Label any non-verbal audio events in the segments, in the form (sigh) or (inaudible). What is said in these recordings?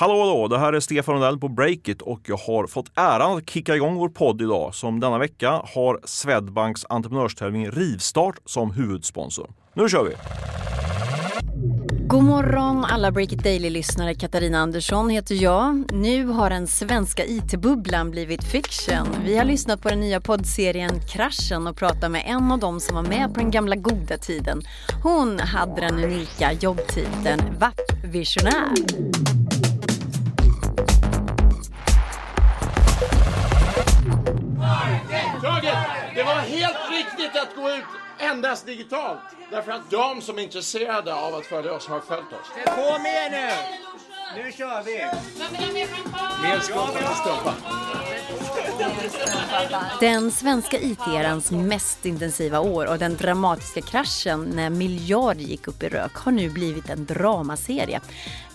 Hallå hallå, det här är Stefan Rundell på Breakit och jag har fått äran att kicka igång vår podd idag som denna vecka har Swedbanks entreprenörstävling Rivstart som huvudsponsor. Nu kör vi! God morgon alla Breakit Daily-lyssnare. Katarina Andersson heter jag. Nu har den svenska IT-bubblan blivit fiction. Vi har lyssnat på den nya poddserien Kraschen och pratat med en av dem som var med på den gamla goda tiden. Hon hade den unika jobbtiteln VAP-visionär. Helt riktigt att gå ut endast digitalt. Därför att de som är intresserade av att följa oss har följt oss. På med nu! Nu kör vi! Mer skåpar än stoppa. Den svenska IT-erans mest intensiva år och den dramatiska kraschen när miljarder gick upp i rök har nu blivit en dramaserie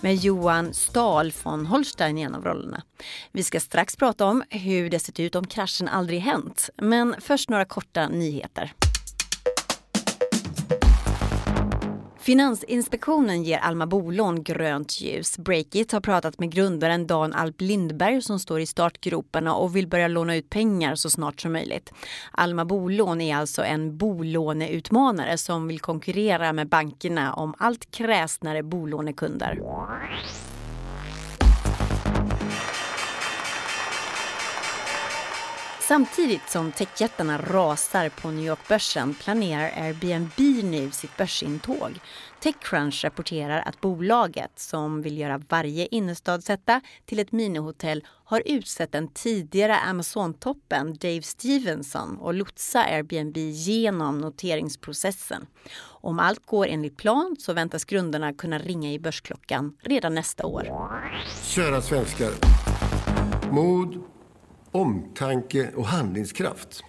med Johan Stahl von Holstein i en av rollerna. Vi ska strax prata om hur det sett ut om kraschen aldrig hänt. Men först några korta nyheter. Finansinspektionen ger Alma Bolån grönt ljus. Breakit har pratat med grundaren Dan Alp Lindberg som står i startgroparna och vill börja låna ut pengar så snart som möjligt. Alma Bolån är alltså en bolåneutmanare som vill konkurrera med bankerna om allt kräsnare bolånekunder. Samtidigt som techjättarna rasar på New York-börsen planerar Airbnb nu sitt börsintåg. Techcrunch rapporterar att bolaget, som vill göra varje innerstadsetta till ett minihotell, har utsett den tidigare Amazon-toppen Dave Stevenson och lotsa Airbnb genom noteringsprocessen. Om allt går enligt plan så väntas grundarna kunna ringa i börsklockan redan nästa år. Kära svenskar. Mod, omtanke och handlingskraft.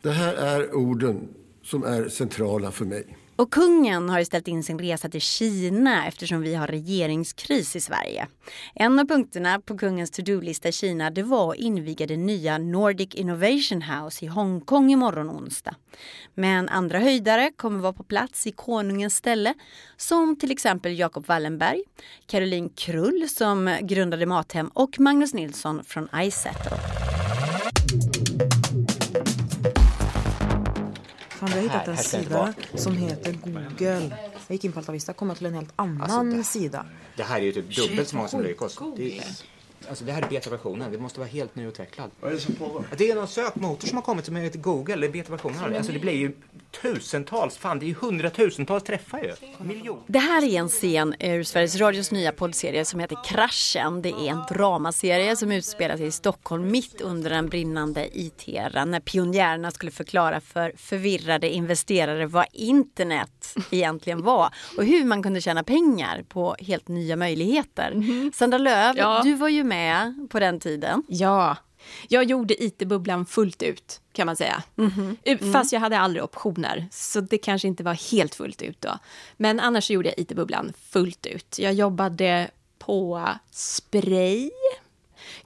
Det här är orden som är centrala för mig. Och kungen har ställt in sin resa till Kina eftersom vi har regeringskris i Sverige. En av punkterna på kungens to-do-lista i Kina det var att inviga det nya Nordic Innovation House i Hongkong imorgon onsdag. Men andra höjdare kommer vara på plats i konungens ställe som till exempel Jacob Wallenberg, Caroline Krull som grundade Mathem och Magnus Nilsson från iSettle. Hittat en sida som heter Google. Jag gick in på Alta Vista och kom till en helt annan Alltså, det- sida. Det här är ju typ dubbelt så många som Lycos. Alltså det här är betaversionen. Det måste vara helt nyutvecklad. Vad är det som pågår? Det är någon sökmotor som har kommit som heter Google. Det är betaversionen. Alltså det blir ju tusentals, fan det är ju hundratusentals träffar ju. Miljoner. Det här är en scen ur Sveriges Radios nya poddserie som heter Kraschen. Det är en dramaserie som utspelar sig i Stockholm mitt under den brinnande IT-eran när pionjärerna skulle förklara för förvirrade investerare vad internet egentligen var och hur man kunde tjäna pengar på helt nya möjligheter. Sandra Löv, Ja. du var ju med på den tiden. Ja, jag gjorde IT-bubblan fullt ut kan man säga. U- Fast jag hade aldrig optioner, så det kanske inte var helt fullt ut då. Men annars gjorde jag IT-bubblan fullt ut. Jag jobbade på Spray.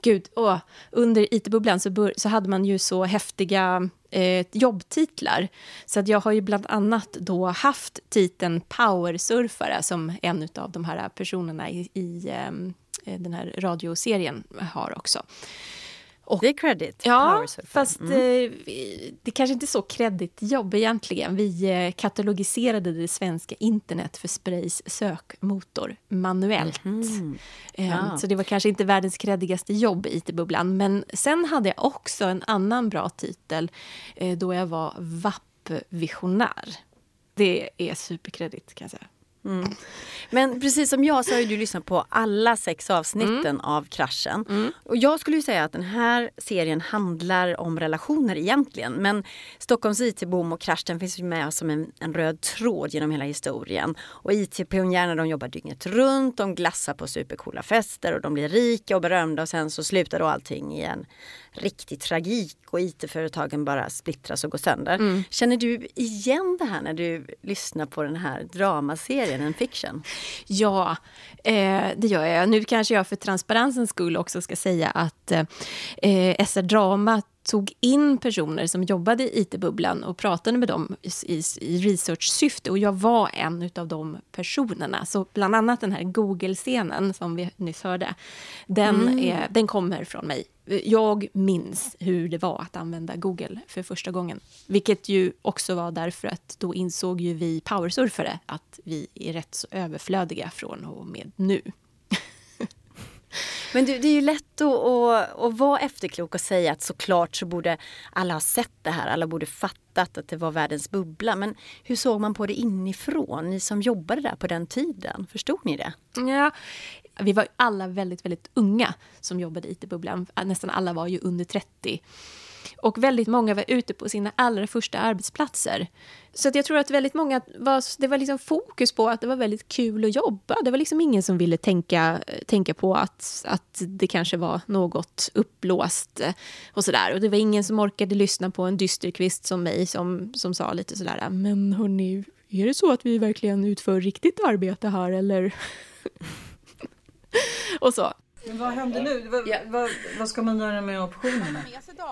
Gud, åh, under IT-bubblan så, så hade man ju så häftiga eh, jobbtitlar. Så att jag har ju bland annat då haft titeln powersurfare som en av de här personerna i, i eh, den här radioserien har också. Det är credit. Ja, fast eh, vi- det kanske inte är så kreddigt jobb egentligen. Vi eh, katalogiserade det svenska internet för Sprays sökmotor manuellt. Eh, Ja. Så det var kanske inte världens kreddigaste jobb i IT-bubblan. Men sen hade jag också en annan bra titel eh, då jag var VAP-visionär. Det är superkreddigt kan jag säga. Men precis som jag så har du lyssnat på alla sex avsnitten av Kraschen. Och jag skulle ju säga att den här serien handlar om relationer egentligen. Men Stockholms IT-boom och kraschen finns ju med som en, en röd tråd genom hela historien. Och IT-pionjärerna de jobbar dygnet runt, de glassar på supercoola fester och de blir rika och berömda och sen så slutar då allting i en riktig tragik och IT-företagen bara splittras och går sönder. Känner du igen det här när du lyssnar på den här dramaserien, en fiction? Ja, eh, det gör jag. Nu kanske jag för transparensens skull också ska säga att eh, SR Drama tog in personer som jobbade i IT-bubblan och pratade med dem i, i, i research-syfte. Och jag var en av de personerna. Så bland annat den här Google-scenen som vi nyss hörde, den, mm. är, den kommer från mig. Jag minns hur det var att använda Google för första gången. Vilket ju också var därför att då insåg ju vi powersurfare att vi är rätt så överflödiga från och med nu. Men du, det är ju lätt att, att, att, vara efterklok och säga att såklart så borde alla ha sett det här, alla borde fattat att det var världens bubbla. Men hur såg man på det inifrån, ni som jobbade där på den tiden? Förstod ni det? Ja, vi var alla väldigt, väldigt unga som jobbade i IT-bubblan. Nästan alla var ju under 30. Och väldigt många var ute på sina allra första arbetsplatser. Så jag tror att väldigt många var, det var liksom fokus på att det var väldigt kul att jobba. Det var liksom ingen som ville tänka, tänka på att, att det kanske var något uppblåst och sådär. Och det var ingen som orkade lyssna på en dysterkvist som mig som, som sa lite sådär, men hörni, är det så att vi verkligen utför riktigt arbete här eller? (laughs) och så. Men vad händer nu? Vad, ja. vad, vad, ska man göra med optionerna?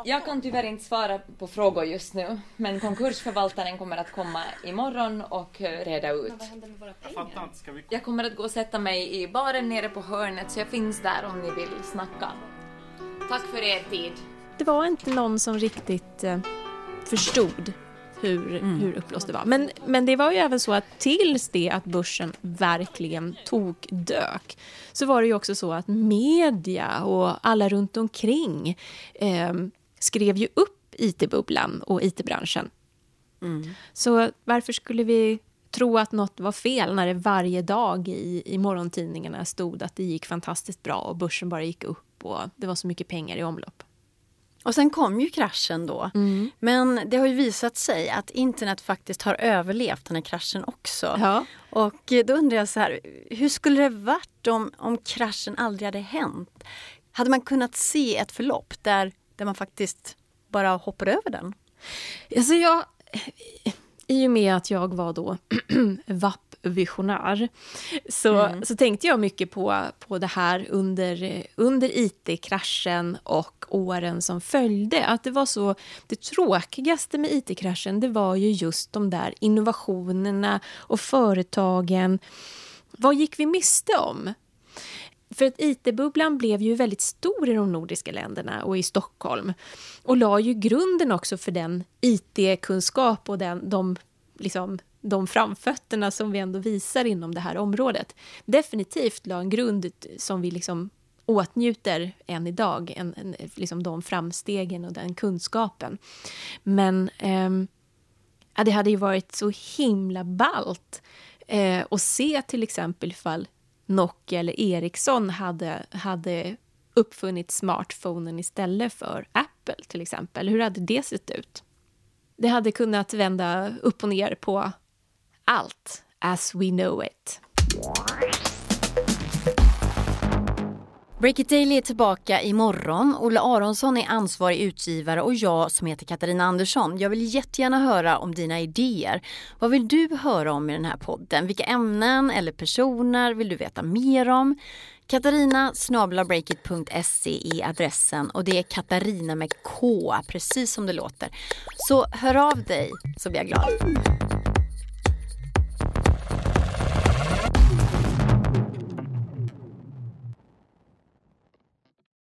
Jag kan tyvärr inte svara på frågor just nu. Men konkursförvaltaren kommer att komma imorgon och reda ut. Men vad händer med våra pengar? Jag, vi... jag kommer att gå och sätta mig i baren nere på hörnet så jag finns där om ni vill snacka. Tack för er tid. Det var inte någon som riktigt eh, förstod hur, mm. hur uppblåst det var. Men, men det var ju även så att tills det att börsen verkligen tog dök så var det ju också så att media och alla runt omkring eh, skrev ju upp IT-bubblan och IT-branschen. Mm. Så varför skulle vi tro att något var fel när det varje dag i, i morgontidningarna stod att det gick fantastiskt bra och börsen bara gick upp och det var så mycket pengar i omlopp? Och sen kom ju kraschen då. Mm. Men det har ju visat sig att internet faktiskt har överlevt den här kraschen också. Ja. Och då undrar jag så här, hur skulle det varit om, om kraschen aldrig hade hänt? Hade man kunnat se ett förlopp där, där man faktiskt bara hoppar över den? Alltså jag, I och med att jag var då (clears throat) VAP visionär. Så, mm. så tänkte jag mycket på, på det här under, under IT-kraschen och åren som följde. Att det var så, det tråkigaste med IT-kraschen det var ju just de där innovationerna och företagen. Vad gick vi miste om? För att IT-bubblan blev ju väldigt stor i de nordiska länderna och i Stockholm och la ju grunden också för den IT-kunskap och den, de liksom, de framfötterna som vi ändå visar inom det här området. Definitivt la en grund som vi liksom åtnjuter än idag, en, en, liksom de framstegen och den kunskapen. Men eh, det hade ju varit så himla ballt eh, att se till exempel ifall Nokia eller Ericsson hade, hade uppfunnit smartphonen istället för Apple till exempel. Hur hade det sett ut? Det hade kunnat vända upp och ner på allt as we know it. Breakit Daily är tillbaka imorgon. Olle Aronsson är ansvarig utgivare och jag som heter Katarina Andersson. Jag vill jättegärna höra om dina idéer. Vad vill du höra om i den här podden? Vilka ämnen eller personer vill du veta mer om? Katarina snabelabreakit.se är adressen och det är Katarina med K, precis som det låter. Så hör av dig så blir jag glad.